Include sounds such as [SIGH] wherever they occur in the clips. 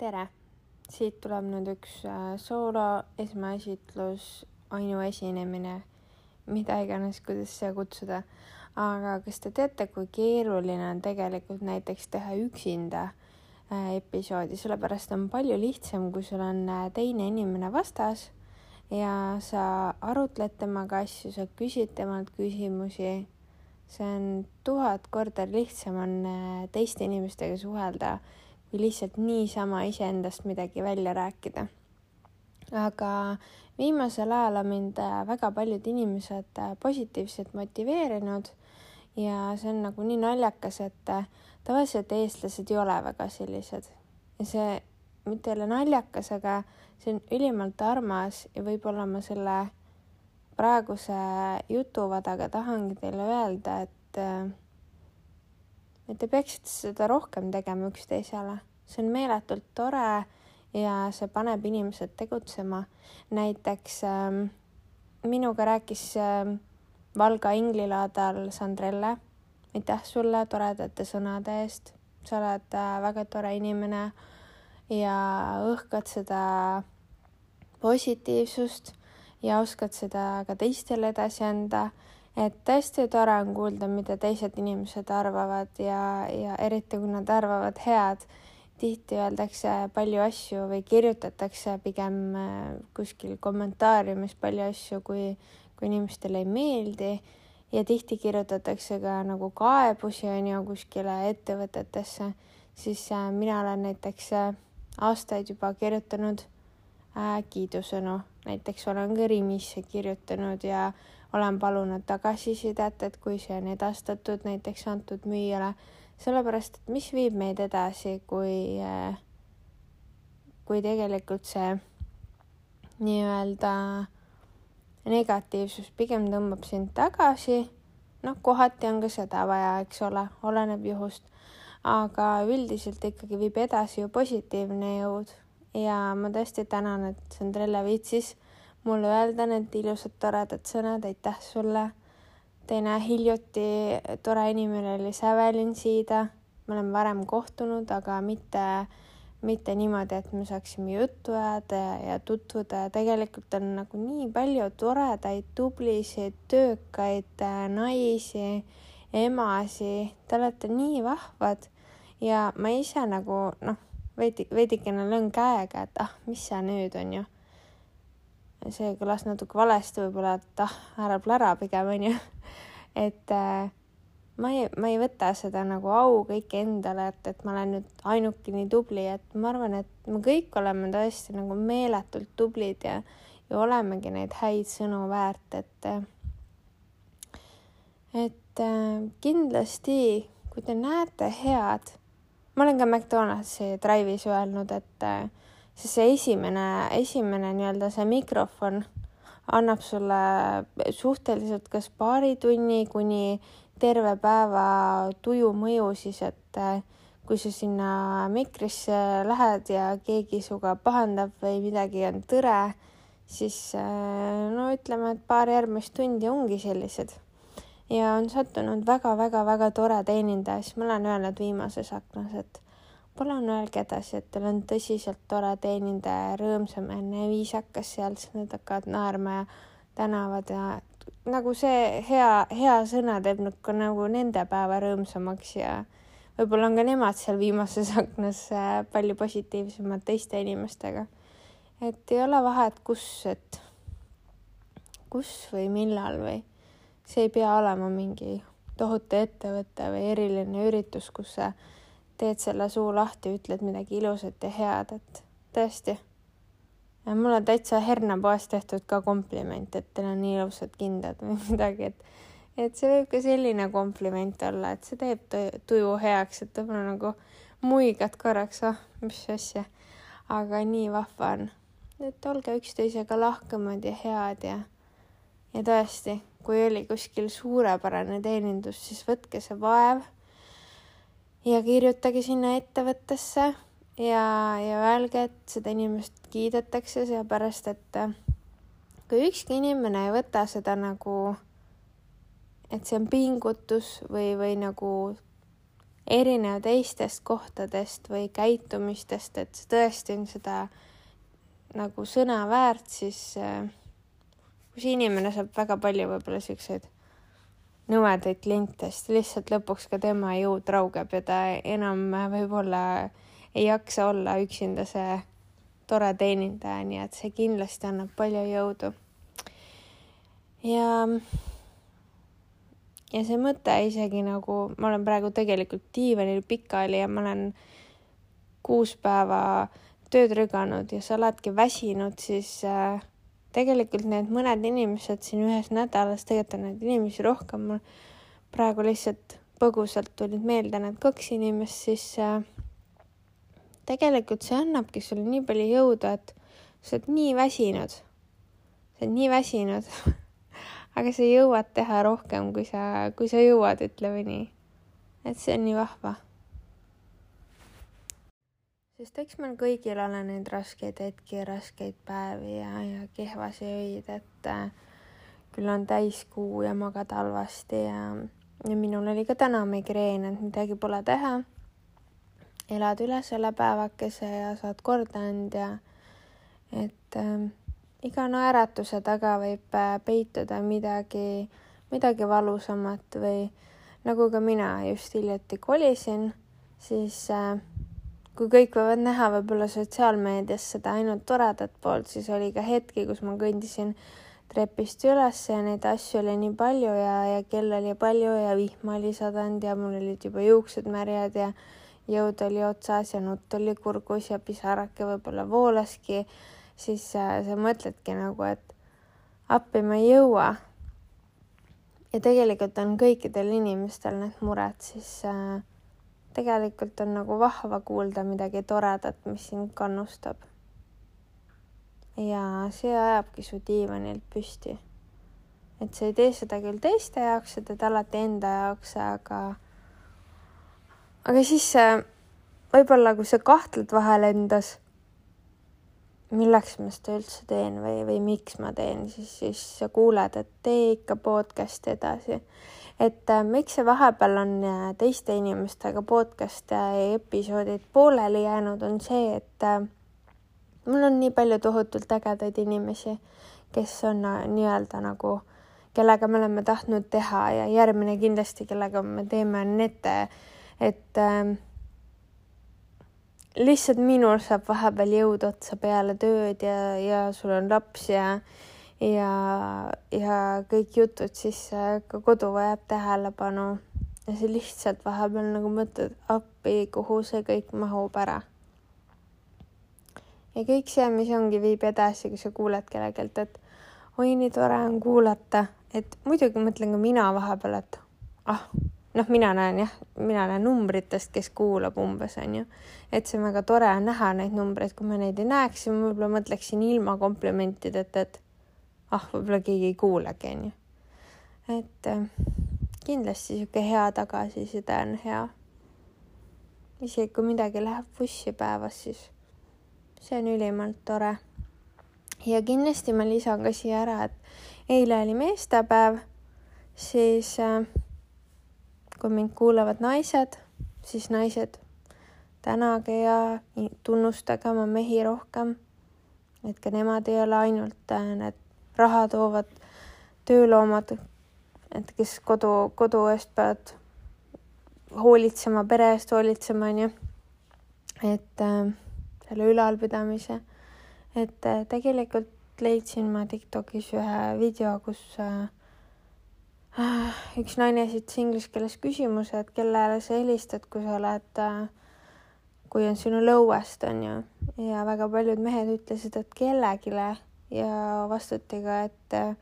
tere! siit tuleb nüüd üks äh, soolo esmaesitlus, ainuesinemine, mida iganes, kuidas seda kutsuda. aga kas te teate, kui keeruline on tegelikult näiteks teha üksinda äh, episoodi, sellepärast on palju lihtsam, kui sul on äh, teine inimene vastas ja sa arutled temaga asju, sa küsid temalt küsimusi. see on tuhat korda lihtsam on teiste inimestega suhelda või lihtsalt niisama iseendast midagi välja rääkida. aga viimasel ajal on mind äh, väga paljud inimesed äh, positiivselt motiveerinud ja see on nagu nii naljakas, et äh, tavaliselt eestlased ei ole väga sellised ja see mitte ei ole naljakas, aga see on ülimalt armas ja võib-olla ma selle praeguse jutuvadaga tahangi teile öelda, et et te peaksite seda rohkem tegema üksteisele. see on meeletult tore ja see paneb inimesed tegutsema. näiteks ähm, minuga rääkis ähm, Valga Inglilaadal Sandrelle. aitäh sulle toredate sõnade eest. sa oled äh, väga tore inimene ja õhkad seda positiivsust ja oskad seda ka teistele edasi anda et hästi tore on kuulda, mida teised inimesed arvavad ja, ja eriti kui nad arvavad head. tihti öeldakse palju asju või kirjutatakse pigem äh, kuskil kommentaariumis palju asju, kui, kui inimestele ei meeldi ja tihti kirjutatakse ka nagu kaebusi on ju kuskile ettevõtetesse, siis äh, mina olen näiteks äh, aastaid juba kirjutanud kiidusõnu, näiteks olen ka Rimisse kirjutanud ja olen palunud tagasisidet, et kui see on edastatud näiteks antud müüjale, sellepärast et mis viib meid edasi, kui, kui tegelikult see nii-öelda negatiivsus pigem tõmbab sind tagasi. noh, kohati on ka seda vaja, eks ole, oleneb juhust, aga üldiselt ikkagi viib edasi ju positiivne jõud ja ma tõesti tänan, et Sandrelle viitsis mulle öelda need ilusad toredad sõnad, aitäh sulle. teine hiljuti tore inimene oli Sävelin Siida, me oleme varem kohtunud, aga mitte, mitte niimoodi, et me saaksime juttu ajada ja, ja tutvuda. Ja tegelikult on nagu nii palju toredaid, tublisid, töökaid äh, naisi, emasi, te olete nii vahvad. Ja ma ise nagu noh, veidi, veidikene löön käega, et ah, mis sa nüüd on ju see kõlas natuke valesti võib-olla, et ah, ära plära pigem onju. et äh, ma ei, ma ei võta seda nagu au kõike endale, et, et ma olen nüüd ainuke nii tubli, et ma arvan, et me kõik oleme tõesti nagu meeletult tublid ja, ja olemegi neid häid sõnu väärt, et et äh, kindlasti, kui te näete head, ma olen ka McDonaldsi Drive'is öelnud, et äh, siis see esimene, esimene nii-öelda see mikrofon annab sulle suhteliselt kas paari tunni kuni terve päeva tuju mõju siis, et äh, kui sa sinna mikrisse lähed ja keegi sinuga pahandab või midagi on tõre, siis äh, no ütleme, et paar järgmist tundi ongi sellised. ja on sattunud väga-väga-väga tore teenindaja, siis ma olen öelnud viimases aknas, et palun öelge edasi, et teil on tõsiselt tore teenindaja, rõõmsameelne ja viisakas seal, siis nad hakkavad naerma ja tänavad ja nagu see hea, hea sõna teeb nagu, nagu nende päeva rõõmsamaks ja võib-olla on ka nemad seal viimases [LAUGHS] aknas äh, palju positiivsemad teiste inimestega. et ei ole vahet, kus, et kus või millal või see ei pea olema mingi tohutu ettevõte või eriline üritus, kus sa teed selle suu lahti, ütled midagi ilusat ja head, et tõesti. mul on täitsa hernapoes tehtud ka kompliment, et teil on nii ilusad kindad või [LAUGHS] midagi, et et see võib ka selline kompliment olla, et see teeb tuju heaks, et võib-olla nagu muigad korraks, oh, mis asja. aga nii vahva on, et olge üksteisega lahkemad ja head ja, ja tõesti, kui oli kuskil suurepärane teenindus, siis võtke see vaev ja kirjutage sinna ettevõttesse ja, ja öelge, et seda inimest kiidetakse, sellepärast et äh, kui ükski inimene ei võta seda nagu, et see on pingutus või, või nagu erinev teistest kohtadest või käitumistest, et see tõesti on seda nagu sõna väärt, siis äh, kui see inimene saab väga palju võib-olla siukseid nõmedaid kliente, siis lihtsalt lõpuks ka tema jõud raugeb ja ta enam võib-olla ei jaksa olla üksinda see tore teenindaja, nii et see kindlasti annab palju jõudu. ja ja see mõte isegi nagu, ma olen praegu tegelikult diivanil pikali ja ma olen kuus päeva tööd rüganud ja sa oledki väsinud, siis äh, tegelikult need mõned inimesed siin ühes nädalas, tegelikult on neid inimesi rohkem, mul praegu lihtsalt põgusalt tulid meelde need kaks inimest, siis äh, tegelikult see annabki sulle nii palju jõudu, et sa oled nii väsinud, sa oled nii väsinud [LAUGHS] aga sa jõuad teha rohkem, kui sa, kui sa jõuad, ütleme nii. et see on nii vahva. Sest eks meil kõigil ole neid raskeid hetki, raskeid päevi ja, ja kehvasi öid, et äh, küll on täiskuu ja magad halvasti ja, ja minul oli ka täna migreen, et midagi pole teha. elad üle selle päevakese ja saad korda end ja et äh, iga naeratuse taga võib äh, peituda midagi, midagi valusamat või nagu ka mina just hiljuti kolisin, siis äh, kui kõik võivad näha võib-olla sotsiaalmeedias seda ainult toredat poolt, siis oli ka hetki, kus ma kõndisin trepist üles ja neid asju oli nii palju ja, ja kell oli palju ja vihma oli sadanud ja mul olid juba juuksed märjad ja jõud oli otsas ja nutt oli kurgus ja pisarake võib-olla voolaski siis äh, sa mõtledki nagu, et appi ma ei jõua. ja tegelikult on kõikidel inimestel need mured, siis äh, tegelikult on nagu vahva kuulda midagi toredat, mis sind kannustab. ja see ajabki su diivanilt püsti. et sa ei tee seda küll teiste jaoks, sa teed alati enda jaoks, aga, aga siis äh, võib-olla, kui sa kahtled vahel endas milleks ma seda üldse teen või, või miks ma teen, siis, siis sa kuuled, et tee ikka podcast'i edasi. et äh, miks see vahepeal on äh, teiste inimestega podcast ja episoodid pooleli jäänud, on see, et äh, mul on nii palju tohutult ägedaid inimesi, kes on äh, nii-öelda nagu, kellega me oleme tahtnud teha ja järgmine kindlasti, kellega me teeme, on Nete, et äh, lihtsalt minul saab vahepeal jõud otsa peale tööd ja, ja sul on laps ja, ja, ja kõik jutud, siis ka kodu vajab tähelepanu. ja sa lihtsalt vahepeal nagu mõtled appi, kuhu see kõik mahub ära. ja kõik see, mis ongi, viib edasi, kui sa kuuled kellelgi, et oi, nii tore on kuulata, et muidugi mõtlen ka mina vahepeal, et ah noh, mina näen jah, mina näen numbritest, kes kuulab umbes onju, et see on väga tore on näha neid numbreid, kui ma neid ei näeks, siis ma võib-olla mõtleksin ilma komplimentideta, et ah, võib-olla keegi ei kuulagi onju. et äh, kindlasti sihuke hea tagasiside on hea. isegi kui midagi läheb vussi päevas, siis see on ülimalt tore. ja kindlasti ma lisan ka siia ära, et eile oli meestepäev, siis äh, kui mind kuulavad naised, siis naised, tänage ja tunnustage oma mehi rohkem. et ka nemad ei ole ainult äh, need raha toovad tööloomad, et kes kodu, kodu eest peavad hoolitsema, pere eest hoolitsema, onju. et äh, selle ülalpidamise, et äh, tegelikult leidsin ma Tiktokis ühe video, kus äh, üks naine esitas inglise keeles küsimuse, et kellele sa helistad, kui sa oled, äh, kui on sinu lõuest, on ju, ja väga paljud mehed ütlesid, et kellelegi ja vastati ka, et äh,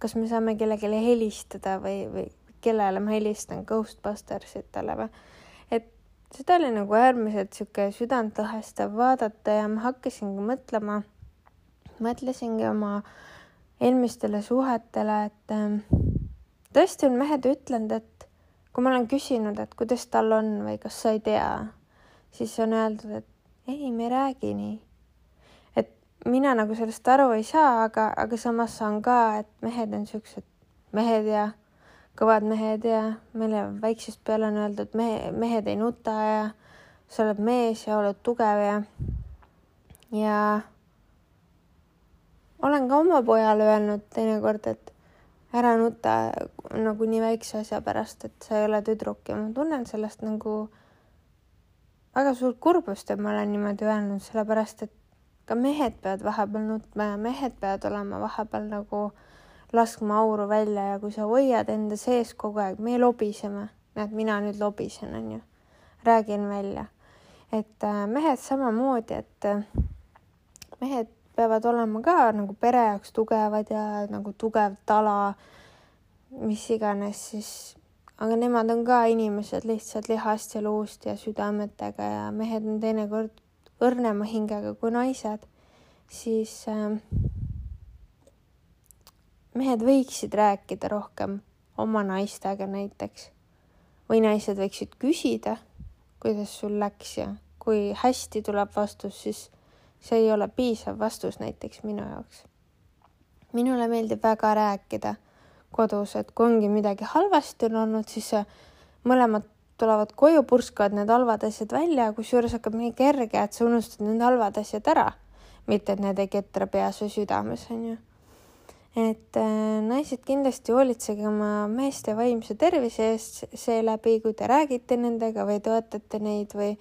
kas me saame kellelegi helistada või, või kellele ma helistan, Ghostbustersitele või. et seda oli nagu äärmiselt sihuke südantlõhestav vaadata ja ma hakkasingi mõtlema, mõtlesingi oma eelmistele suhetele, et äh, tõesti on mehed ütlenud, et kui ma olen küsinud, et kuidas tal on või kas sa ei tea, siis on öeldud, et ei, me ei räägi nii. et mina nagu sellest aru ei saa, aga, aga samas saan ka, et mehed on siuksed mehed ja kõvad mehed ja meile väiksest peale on öeldud, mehe, mehed ei nuta ja sa oled mees ja oled tugev ja, ja olen ka oma pojale öelnud teinekord, et ära nuta nagu nii väikse asja pärast, et sa ei ole tüdruk ja ma tunnen sellest nagu väga suurt kurbust, et ma olen niimoodi öelnud, sellepärast et ka mehed peavad vahepeal nutma ja mehed peavad olema vahepeal nagu laskma auru välja ja kui sa hoiad enda sees kogu aeg, meie lobiseme, näed, mina nüüd lobisen, onju, räägin välja, et äh, mehed samamoodi, et äh, mehed peavad olema ka nagu pere jaoks tugevad ja nagu tugev tala, mis iganes siis, aga nemad on ka inimesed lihtsalt lihast ja luust ja südametega ja mehed on teinekord õrnema hingega kui naised, siis äh, mehed võiksid rääkida rohkem oma naistega näiteks. Või naised võiksid küsida, kuidas sul läks ja kui hästi tuleb vastus, siis see ei ole piisav vastus näiteks minu jaoks. minule meeldib väga rääkida kodus, et kui ongi midagi halvasti on olnud, siis mõlemad tulevad koju, purskavad need halvad asjad välja, kusjuures hakkab nii kerge, et sa unustad need halvad asjad ära. mitte, et need ei ketra peas või südames, onju. et äh, naised kindlasti hoolitsege oma meeste vaimse tervise eest seeläbi, kui te räägite nendega või toetate neid või,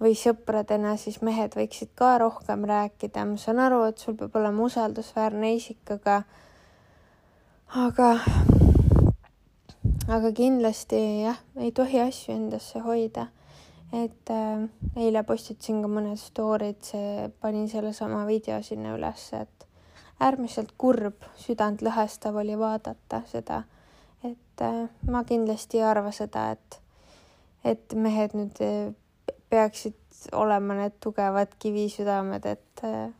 või sõpradena, siis mehed võiksid ka rohkem rääkida. ma saan aru, et sul peab olema usaldusväärne isik, aga, aga aga kindlasti jah, ei tohi asju endasse hoida. et äh, eile postitasin ka mõned story'd, see, panin sellesama video sinna ülesse, et äärmiselt kurb, südantlõhestav oli vaadata seda, et äh, ma kindlasti ei arva seda, et, et mehed nüüd äh, peaksid olema need tugevad kivisüdamed, et äh,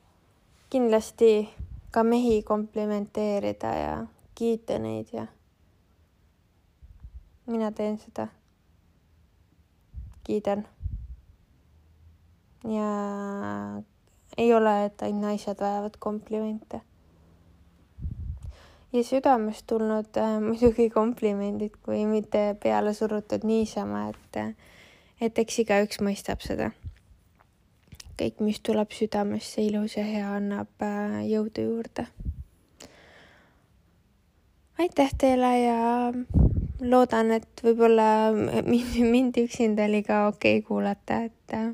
kindlasti ka mehi komplimenteerida ja kiita neid ja mina teen seda. kiidan. ja ei ole, et ainult naised vajavad komplimente. ja südamest tulnud äh, muidugi komplimendid, kui mitte peale surutud niisama, et, et eks igaüks mõistab seda. kõik, mis tuleb südamesse ilus ja hea, annab äh, jõudu juurde. aitäh teile ja loodan, et võib-olla mind, mind üksinda oli ka okei okay kuulata, et äh,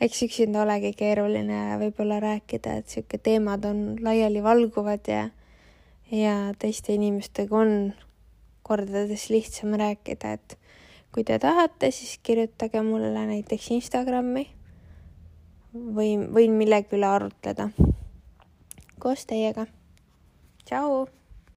eks üksinda olegi keeruline võib-olla rääkida, et sihuke teemad on laialivalguvad ja, ja teiste inimestega on kordades lihtsam rääkida, et kui te tahate, siis kirjutage mulle näiteks Instagrami. Või võin millegi üle arutleda. Koos teiega. tšau